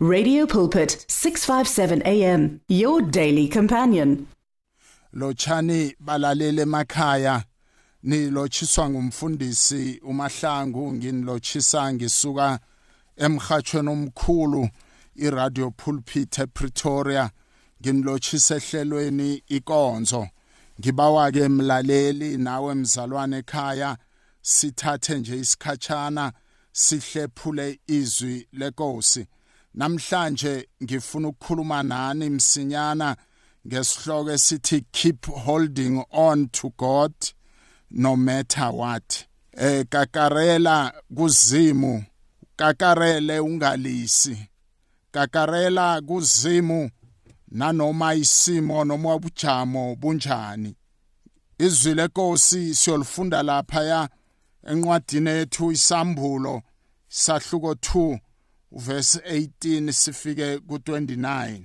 Radio Pulpit 657 AM your daily companion. Lochani balalele emakhaya nilotshiswa ngumfundisi uMahlangu nginilochisa ngisuka emhathweni omkhulu iRadio Pulpit ePretoria nginilochisa ehlelweni ikonzo ngibawa ke mlaleli nawe mzalwane ekhaya sithathe nje isikhatshana sihlephule izwi lenkosi namhlanje ngifuna ukukhuluma nani msinyana ngesihloko esithi keep holding on to God no matter what. Eh kakarela kuzimu kakarele ungalisi. Kakarela kuzimu nanoma isimo noma ubujamo bunjani. Izwi lenkosi siyolifunda lapha ya encwadini ethu isambulo sahluko 2 verse 18 sifike ku29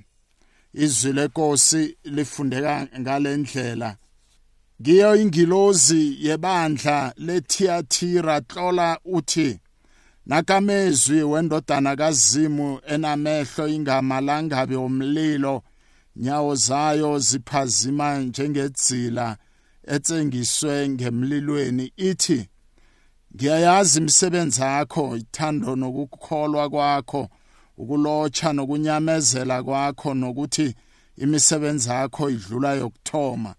izwi lenkosi lifundeka ngalendlela Giyo ingilozi yebandla leThiatira tlola uthi Nakamezwi wendodana kaZimu enamehlo ingamalangabe omlilo nyawo zayo ziphazima njengedzila etsengiswe ngemlilweni ithi Ngiyayazi imisebenzi yakho ithando nokukholwa kwakho ukulocha nokunyamezela kwakho nokuthi imisebenzi yakho idlula yokthoma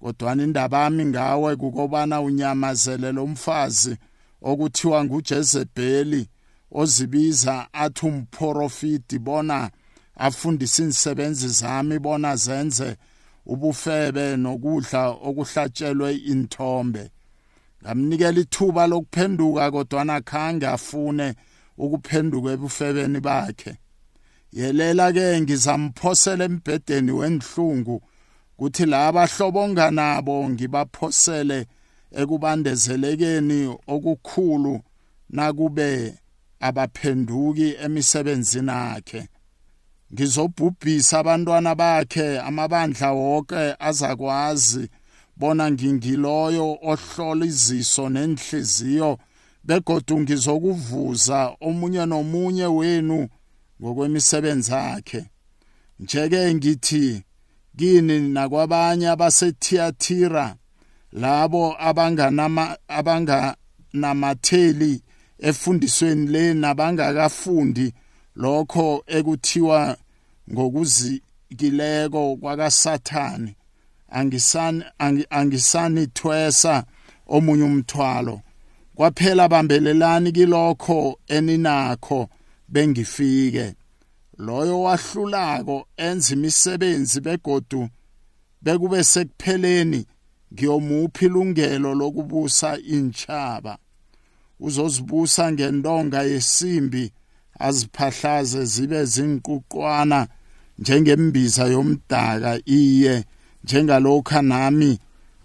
kodwa indaba yami ngawe kukobana unyamazele lo mfazi okuthiwa nguJezebeli ozibiza athi umprofiti bona afundise insebenzi zami bona zenze ubufebe nokudla okuhlatshelwe inthombe ngamnikela ithuba lokuphenduka kodwana khange afune ukuphenduka ebufebeni bakhe. Yelela ke ngizamphosela embhedeni wenhlungu kuthi laba hlobonga nabo ngibaphosele ekubandezelekeni okukhulu nakube abaphenduki emisebenzini yakhe ngizobhubhisa abantwana bakhe amabandla wonke azakwazi bona ngingiloyo ohlola iziso nenhliziyo begodu ngizokuvuza omunye nomunye wenu ngokwemisebenzi yakhe. Njeke ngithi kini nakwabanye abaseThiatira labo abanganama abanganamatheli efundisweni le nabangakafundi lokho ekuthiwa ngokuzikileko kwakasathani angisani angisanithwesa omunye umthwalo. Kwaphela bambelelani kilokho eninakho bengifike. Loyo wahlulako enza imisebenzi begodu bekube sekupheleni ngiyomupha ilungelo lokubusa intshaba uzozibusa ngendonga yesimbi aziphahlaze zibe zinquqwana njengembiza yomdaka iye. Njengalokha nami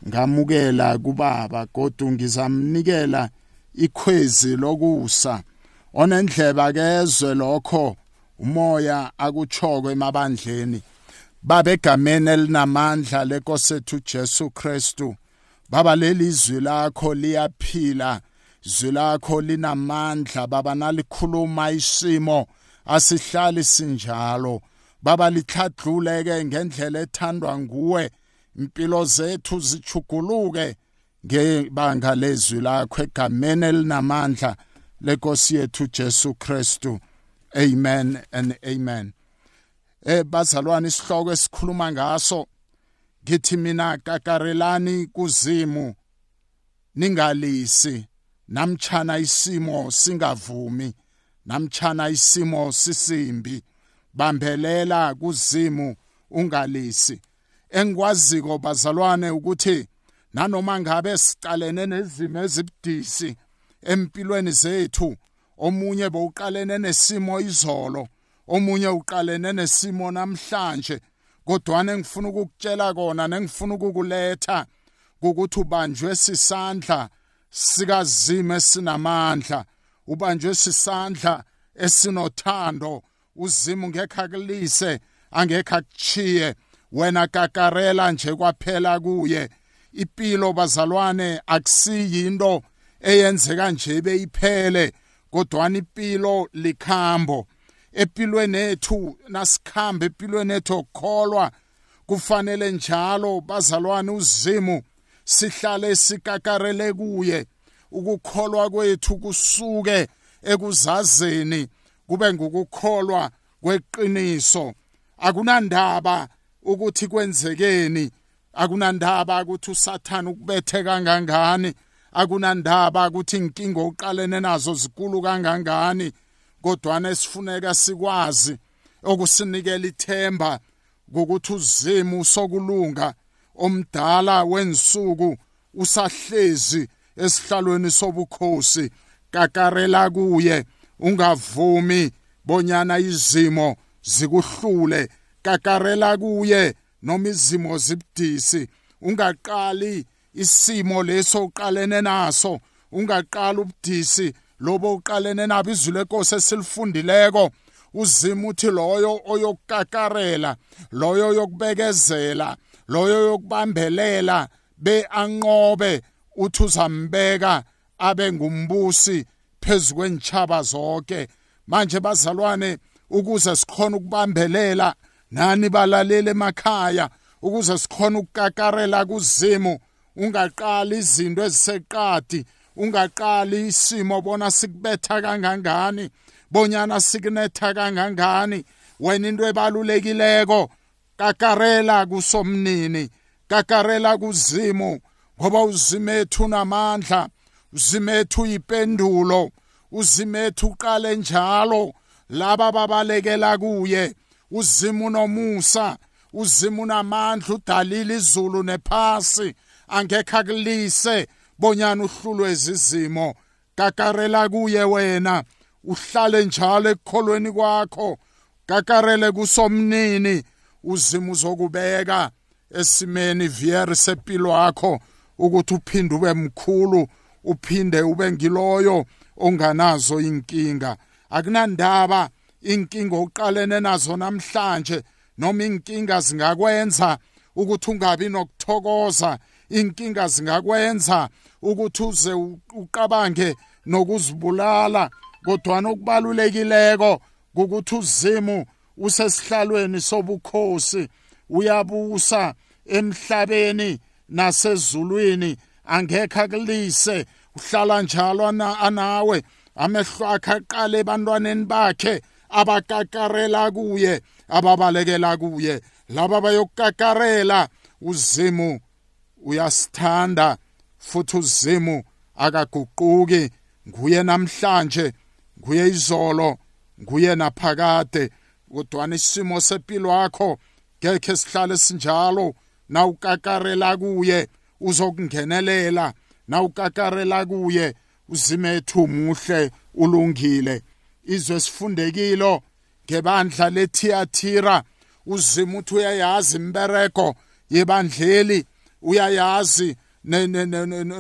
ngamukela kubaba kodwa ngizamnikela ikhwezi lokusa. Onendleba kezwe lokho umoya akuchoko emabandleni. Babegameni elinamandla lenkosethu Jesu Kristu. Baba leli zwi lakho liyaphila. Izwi lakho linamandla baba nalikhuluma isimo asihlali sinjalo. Baba likhadluleke ngendlela ethandwa nguwe. Impilo zethu zichuguluke ngebanga lezwi lakho egameni elinamandla lenkosi yethu Jesu Kristu. Amen and amen. Eh bazalwane isihloko esikhuluma ngaso ngithi mina kakarelani kuzimu ningalisi. Namtchana isimo singavumi namtchana isimo sisimbi. Bambelela kuzimu ungalisi. Engikwaziko bazalwane ukuthi nanoma ngabe sicalene nezimo ezibudisi empilweni zethu omunye bowuqalene nesimo izolo omunye uqalene nesimo namhlanje kodwana engifuna ukukutshela kona nengifuna ukukuletha ukuthi ubanjwe sisandla sikazimo esinamandla ubanjwe sisandla esinothando uzimu ngekho akulise angekho akuchiye wena kakarela nje kwaphela kuye. Impilo bazalwane akusiyinto eyenzeka nje beyiphele kodwa impilo likhambo. Empilweni ethu nasikhamba empilweni ethu okukholwa kufanele njalo bazalwane uzimu sihlale sikakarele kuye. Ukukholwa kwethu kusuke ekuzazeni. Kube ngukukholwa kweqiniso. Akunandaba ukuthi kwenzekeni. Akunandaba ukuthi usathana ukubethe kangangani. Akunandaba ukuthi inkingo oqalene nazo zikulu kangangani. Kodwa nesifuneka sikwazi okusinikela ithemba ngokuthi uzimu sokulunga omdala wensuku usahlezi esihlalweni sobukhosi kakarela kuye. Ungavumi bonyana izimo zikuhlule kakarela kuye noma izimo zibudisi. Ungaqali isimo leso uqalene naso ungaqala ubudisi lobo uqalene nabo izwi lenkosi esilifundileko. Uzima uthi loyo oyokukakarela loyo yokubekezela loyo yokubambelela be anqobe uthi uzambeka abe ngumbusi phezukwenchaba zonke manje bazalwane ukuze sikhona ukubambelela nani balalele emakhaya ukuze sikhona ukukakarela kuzimu ungaqali izinto eziseqadi ungaqali isimo bona sikubetha kangangani bonyana sikunetha kangangani wena into ebalulekileko kakarela kusomnini kakarela kuzimu ngoba uzimethu namandla uzimethu ipendulo uzimethu uqale njalo laba babalekela kuye uzimu nomusa uzimu namandla udalile izulu nephasi angekho akulise bonyana uhlulwe izizimo kakarela kuye wena uhlale njalo ekukholweni kwakho kakarele kusomnini uzima uzokubeka esimeni vieri sepilo yakho ukuthi uphinde ube mkhulu uphinde ube ngiloyo onganazo inkinga. Akunandaba inkinga oqalene nazo namhlanje noma inkinga zingakwenza ukuthi ungabi nokuthokoza inkinga zingakwenza ukuthi uze uqabange nokuzibulala. Kodwa nokubalulekileko ukuthi uzimu usesihlalweni sobukhosi uyabusa emhlabeni nasezulwini angekho akulise uhlala njalo anawe. Amehlo akhe aqale ebantwaneni bakhe abakakarela kuye ababalekela kuye. Laba bayokukakarela uzimu uyasithanda futhi uzimu akaguquki. Nguye namhlanje nguye izolo nguye naphakade. Kodwana isimo sempilo yakho ngekhe sihlale sinjalo nawukakarela kuye. Uzokungenelela nawukakarela kuye uzimethu muhle ulungile. Izwe sifundekilo ngebandla lethiathira uzima uthi uyayazi imbereko yebandleli uyayazi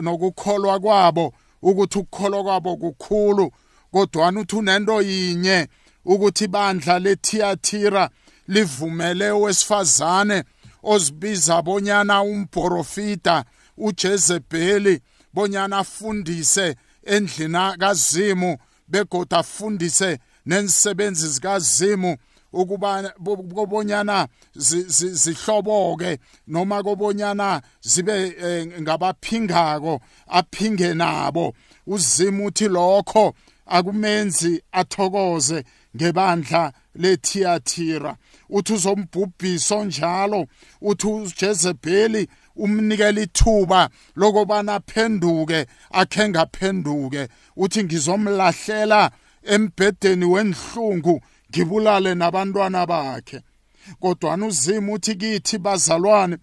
nokukholwa kwabo ukuthi ukukholwa kwabo kukhulu kodwana uthi unento yinye ukuthi ibandla lethiathira livumele owesifazane ozibiza bonyana umborofita uJezebeli bonyana afundise endlini kaZimu begoda afundise nenisebenzi zikaZimu ukuba kobonyana zihloboke noma kobonyana zibe eh, ngabaphingako aphinge nabo. Uzima uthi lokho akumenzi athokoze ngebandla lethiathira uthi uzombhubhiso njalo uthi uJezebeli umnikela ithuba lokubana aphenduke akhe ngaphenduke. Uthi ngizomlahlela embhedeni wenhlungu ngibulale nabantwana bakhe. Kodwana uzima uthi kithi bazalwane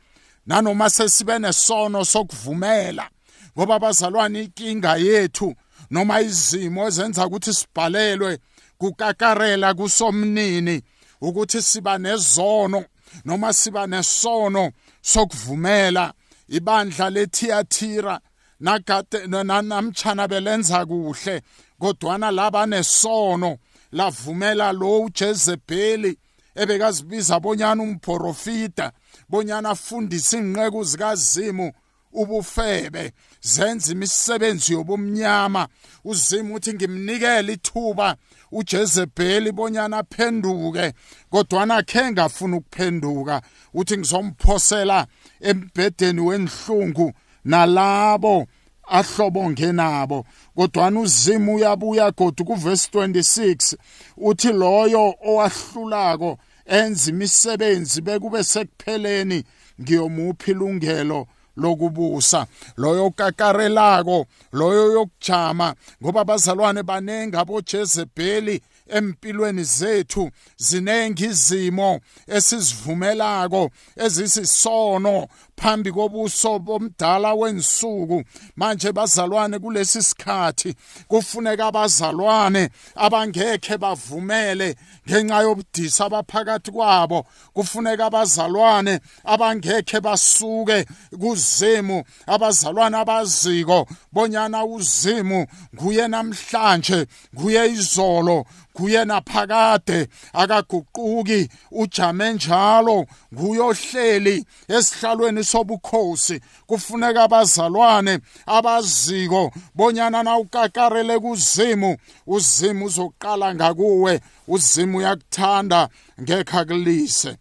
nanoma sesibe nesono sokuvumela ngoba bazalwane inkinga yethu noma izimo ezenza ukuthi sibhalelwe kukakarela kusomnini ukuthi siba nezono noma siba nesono sokuvumela ibandla lethiathira nagade namtshana belenza kuhle kodwana laba nesono lavumela lo uJezebeli ebekazibiza bonyana umprofita bonyana afundise inqeko zikazimu ubufebe. Zenza imisebenzi yobumnyama. Uzima uthi ngimnikele ithuba. uJezebeli bonyana aphenduke kodwana khe ngafuna ukuphenduka. Uthi ngizomphosela embhedeni wenhlungu nalabo ahlobo ngenabo kodwana uzima uyabuya godu kuverse 26 uthi loyo owahlulako enza imisebenzi bekube sekupheleni ngiyomuphi ilungelo? Lokubusa loyo kakarelako loyo yokujama ngoba abazalwane banenge abojezebheli empilweni zethu zinengi izimo esizivumelako ezisisono. Phambi kobuso bomdala wensuku. Manje bazalwane kulesi sikhathi. Kufuneka abazalwane abangekhe bavumele ngenxa yobudisa abaphakathi kwabo. Kufuneka abazalwane abangekhe basuke kuzimu abazalwane abaziko bonyana uzimu nguye namhlanje nguye izolo kuye naphakade akaguquki ujame njalo nguyohleli esihlalweni sobukhosi. Kufuneka abazalwane abaziko bonyana na ukakarele kuzimu uzimu uzoqala ngakuwe uzimu uyakuthanda ngekho akulise.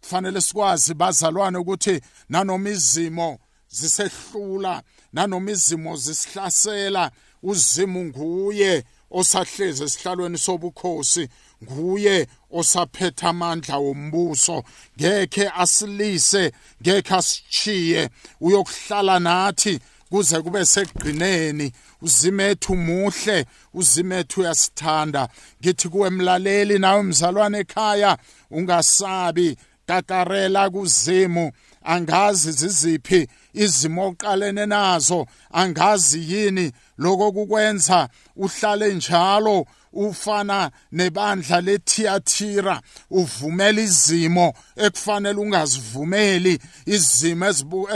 Kufanele sikwazi bazalwane ukuthi nanoma izimo zisehlula nanoma izimo zisihlasela uzimu nguye osahlezi esihlalweni sobukhosi nguye osaphethe amandla wombuso ngekhe asilise ngekhe asichiye uyokuhlala nathi kuze kube sekugqineni uzimethu muhle uzimethu uyasithanda. Ngithi kuwe mlaleli nawe mzalwane ekhaya ungasabi. Kakarela kuzimu. Angazi ziziphi izimo oqalene nazo angazi yini lokho kukwenza uhlale njalo ufana nebandla lethiathira uvumela izimo ekufanele ungazivumeli izimo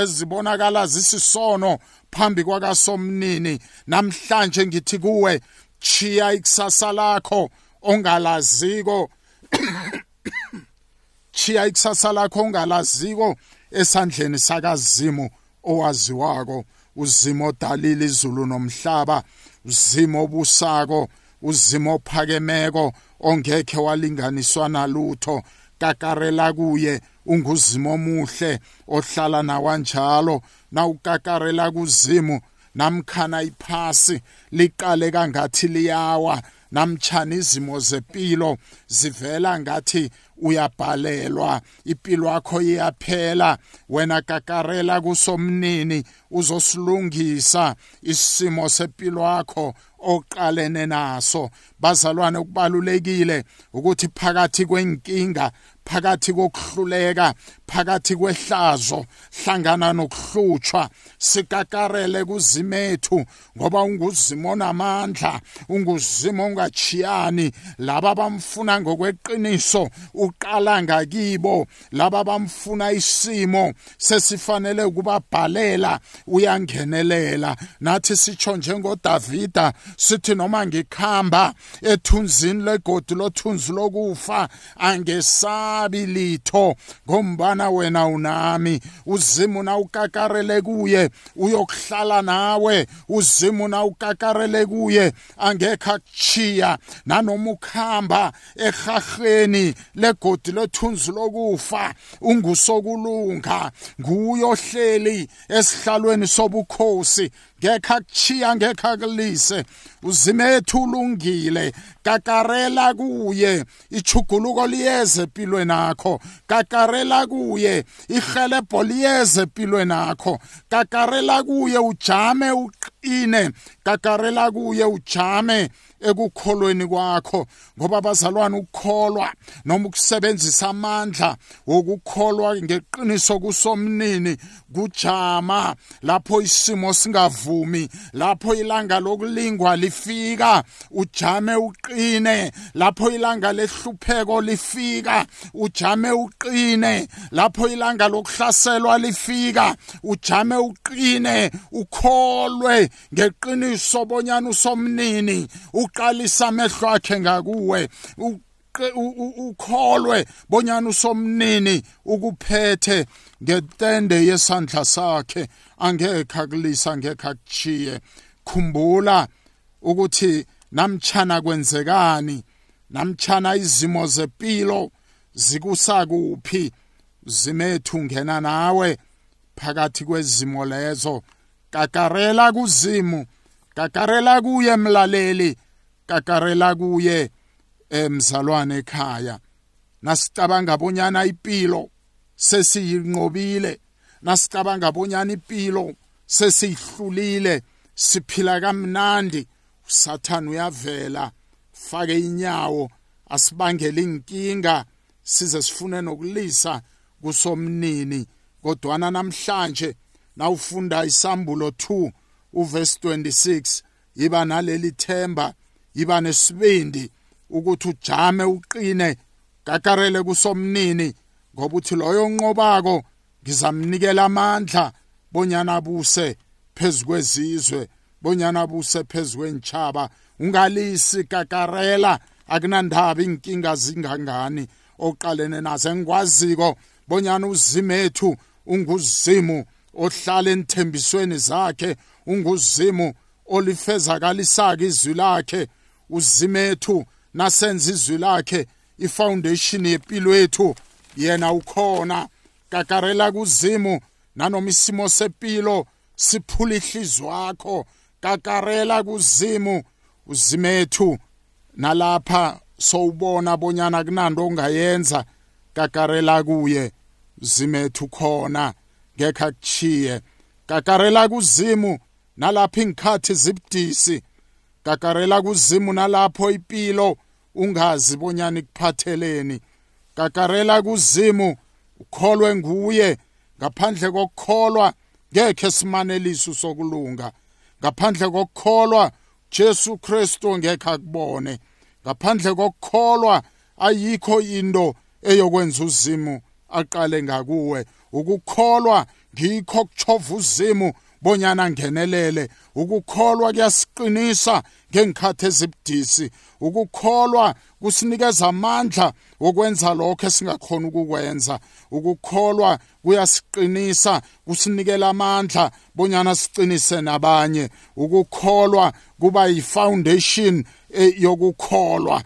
ezibonakala zisisono phambi kwakasomnini. Namhlanje ngithi kuwe chiya ikusasa lakho ongalaziko chiya ikusasa lakho ongalaziko esandleni sakazimu owaziwako uzimo odalile izulu nomhlaba uzimo obusako uzimo ophakemeko ongekhe walinganiswa nalutho kakarela kuye unguzimo omuhle ohlala nawanjalo na ukakarela kuzimu namkhana iphasi liqale kangathi liyawa namtshana izimo zempilo zivela ngathi uyabhalelwa. Impilo yakho iyaphela. Wena kakarela kusomnini uzosilungisa isimo sempilo yakho oqalene naso. Bazalwane kubalulekile ukuthi phakathi kwenkinga phakathi kokuhluleka phakathi kwehlazo hlangana nokuhlutshwa sikakarele kuzimethu ngoba unguzimo onamandla unguzimo ongachiyani. Laba bamfuna ngokweqiniso uqala ngakibo laba bamfuna isimo sesifanele ukubabhalela uyangenelela. Nathi sitsho njengodavida sithi noma ngikhamba ethunzini legodi lothunzi lokufa angesabi litho ngombana wena unami uzimu na ukakarele kuye uyokuhlala nawe uzimu na ukakarele kuye angekhe akuchiya nanoma ukhamba ehaheni legodi lethunzi lokufa ungusokulunga nguyohleli esihlalweni sobukhosi. Ngekho akuchiya ngekho akulise uzimethu ulungile. Kakarela kuye. Ichuguluko liyeze empilweni yakho kakarela kuye. Ihelebho liyeze empilweni yakho kakarela kuye ujame uqine. Kakarela kuye ujame ekukholweni kwakho ngoba abazalwane ukukholwa noma ukusebenzisa amandla wokukholwa ngeqiniso kusomnini kujama. Lapho isimo singavumi lapho ilanga lokulingwa lifika ujame uqine. Lapho ilanga lehlupheko lifika ujame uqine. Lapho ilanga lokuhlaselwa lifika ujame uqine. Ukholwe ngeqiniso bonyana usomnini uqalisa amehlo akhe ngakuwe ukholwe bonyana usomnini ukuphethe ngetende yesandla sakhe. Angeke akulisa angeke akuchiye khumbula ukuthi namtshana kwenzekani namtshana izimo zempilo zikusakuphi zimethu ngena nawe phakathi kwezimo lezo. Kakarela kuzimu kakarela kuye mlaleli kakarela kuye emzalwane ekhaya. Nasicabanga bonyana impilo sesiyinqobile nasicabanga bonyana impilo sesiyihlulile siphila kamnandi. Usathana uyavela fake inyawo asibangele inkinga size sifune nokulisa kusomnini. Kodwana namhlanje nawufunda isambulo 2 uverse 26 yiba naleli themba. Yiba nesibindi ukuthi ujame uqine gagarele kusomnini ngoba uthi loyo nqobako ngizamnikela amandla bonyana buse phezukwezizwe bonyana buse phezukwenchaba ungalisi gagarela akunandaba inkinga zingangani oqalene nazo engikwaziko bonyana uzimethu unguzimu ohlala enthembisweni zakhe unguzimu olifezakalisaka izwi lakhe. Uzimethu nasenza izwi lakhe ifoundation yempilo yethu. Yena ukhona. Gagarela kuzimu nanoma isimo sepilo siphula ihliziyo wakho. Gagarela kuzimu uzimethu nalapha sowubona bonyana kunando ongayenza gagarela kuye zimethu khona ngekho akuchiye gagarela kuzimu nalapho ingikhathi zibudisi gagarela kuzimu nalapho impilo ungazi bonyana ikuphatheleni. Gagarela kuzimu ukholwe nguye. Ngaphandle kokukholwa ngekhe simaneliso sokulunga. Ngaphandle kokukholwa Jesu Kristu ngekhe akubone. Ngaphandle kokukholwa ayikho into eyokwenza uzimu aqale ngakuwe. Ukukholwa ngikho kuchova uzimu bonyana ngenelele. Ukukholwa kuyasiqinisa ngengikhathi ezibudisi. Ukukholwa kusinikeza amandla wokwenza lokho esingakhona ukukwenza. Ukukholwa kuyasiqinisa kusinikela amandla bonyana siqinise nabanye. Ukukholwa kuba yi-foundation yokukholwa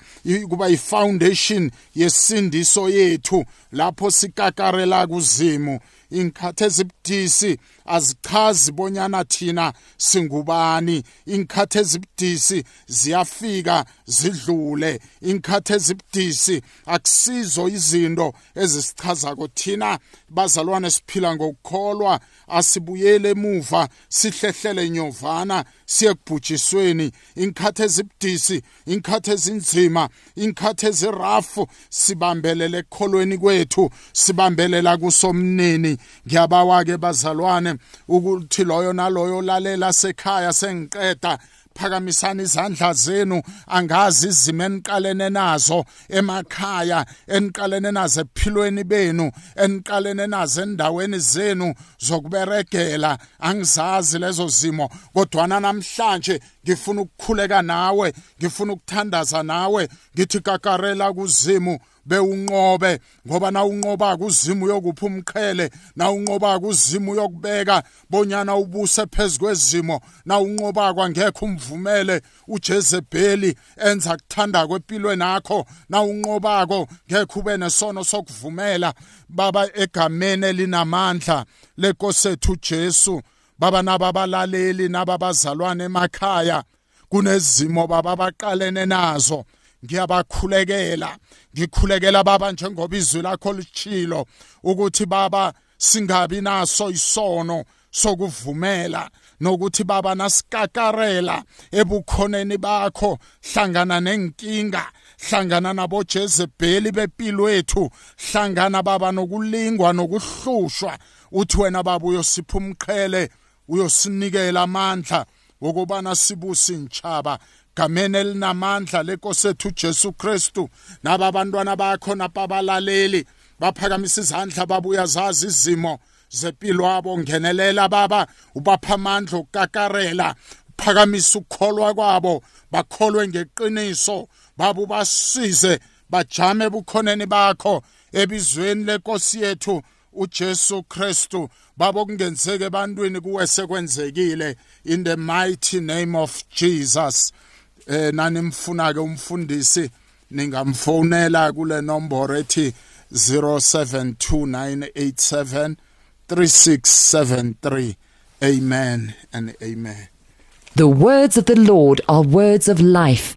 kuba yi-foundation yesindiso yethu lapho sikakarela kuzimu. Ingikhathi ezibudisi azichazi bonyana thina singubani. Ingikhathi ezibudisi ziyafika zidlule. Ingikhathi ezibudisi akusizo izinto ezisichazako thina bazalwane siphila ngokukholwa asibuyele emuva sihlehlele nyovana siye kubhujisweni ingikhathi ezibudisi ingikhathi ezinzima ingikhathi ezirafu sibambelele ekukholweni kwethu sibambelela kusomnini ngiyabawa-ke bazalwane ukuthi loyo naloyo lalela sekhaya sengiqeda phakamisani izandla zenu angazi izimo eniqalene nazo emakhaya eniqalene nazo ephilweni benu eniqalene nazo endaweni zenu zokuberegela. Angizazi lezo zimo kodwana namhlanje ngifuna ukukhuleka nawe ngifuna ukuthandaza nawe. Ngithi gagarela kuzimu bewunqobe ngoba na unqoba kuzimu yokupha umqhele na unqoba kuzimu yokubeka bonyana ubuse phezukwezimo na unqoba kwangekho umvumele uJezebeli enza kuthanda kwempilweni yakho na unqobako ngeke ube nesono sokuvumela. Baba egameni elinamandla lenkosethu Jesu baba nababalaleli nababazalwane emakhaya kunezimo baba baqalene nazo. Ngiyabakhulekela ngikhulekela baba njengoba izwi lakho lichilo ukuthi baba singabi naso isono sokuvumela nokuthi baba nasikakarela ebukhoneni bakho. Hlangana nenkinga hlangana nabo Jezebeli bempilo wethu hlangana baba nokulingwa nokuhlushwa uthi wena baba uyosipha umqhele uyosinikela amandla wokubana sibusi intshaba gameni elinamandla lenkosi ethu Jesu Kristu. Naba abantwana bakho nababalaleli baphakamisa izandla babuya zazi izimo zempilo yabo ngenelela baba ubapha amandla okukakarela phakamisa ukukholwa kwabo bakholwe ngeqiniso. Baba ubasize bajame bukhoneni bakho ebizweni lenkosi yethu. uJesu Kristu babo kungenzeke ebantwini kuwe sekwenzekile in the mighty name of Jesus. Eh nani mfuna ke umfundisi ningamfonela kule nomboro ethi 0729873673 amen and amen. The words of the Lord are words of life.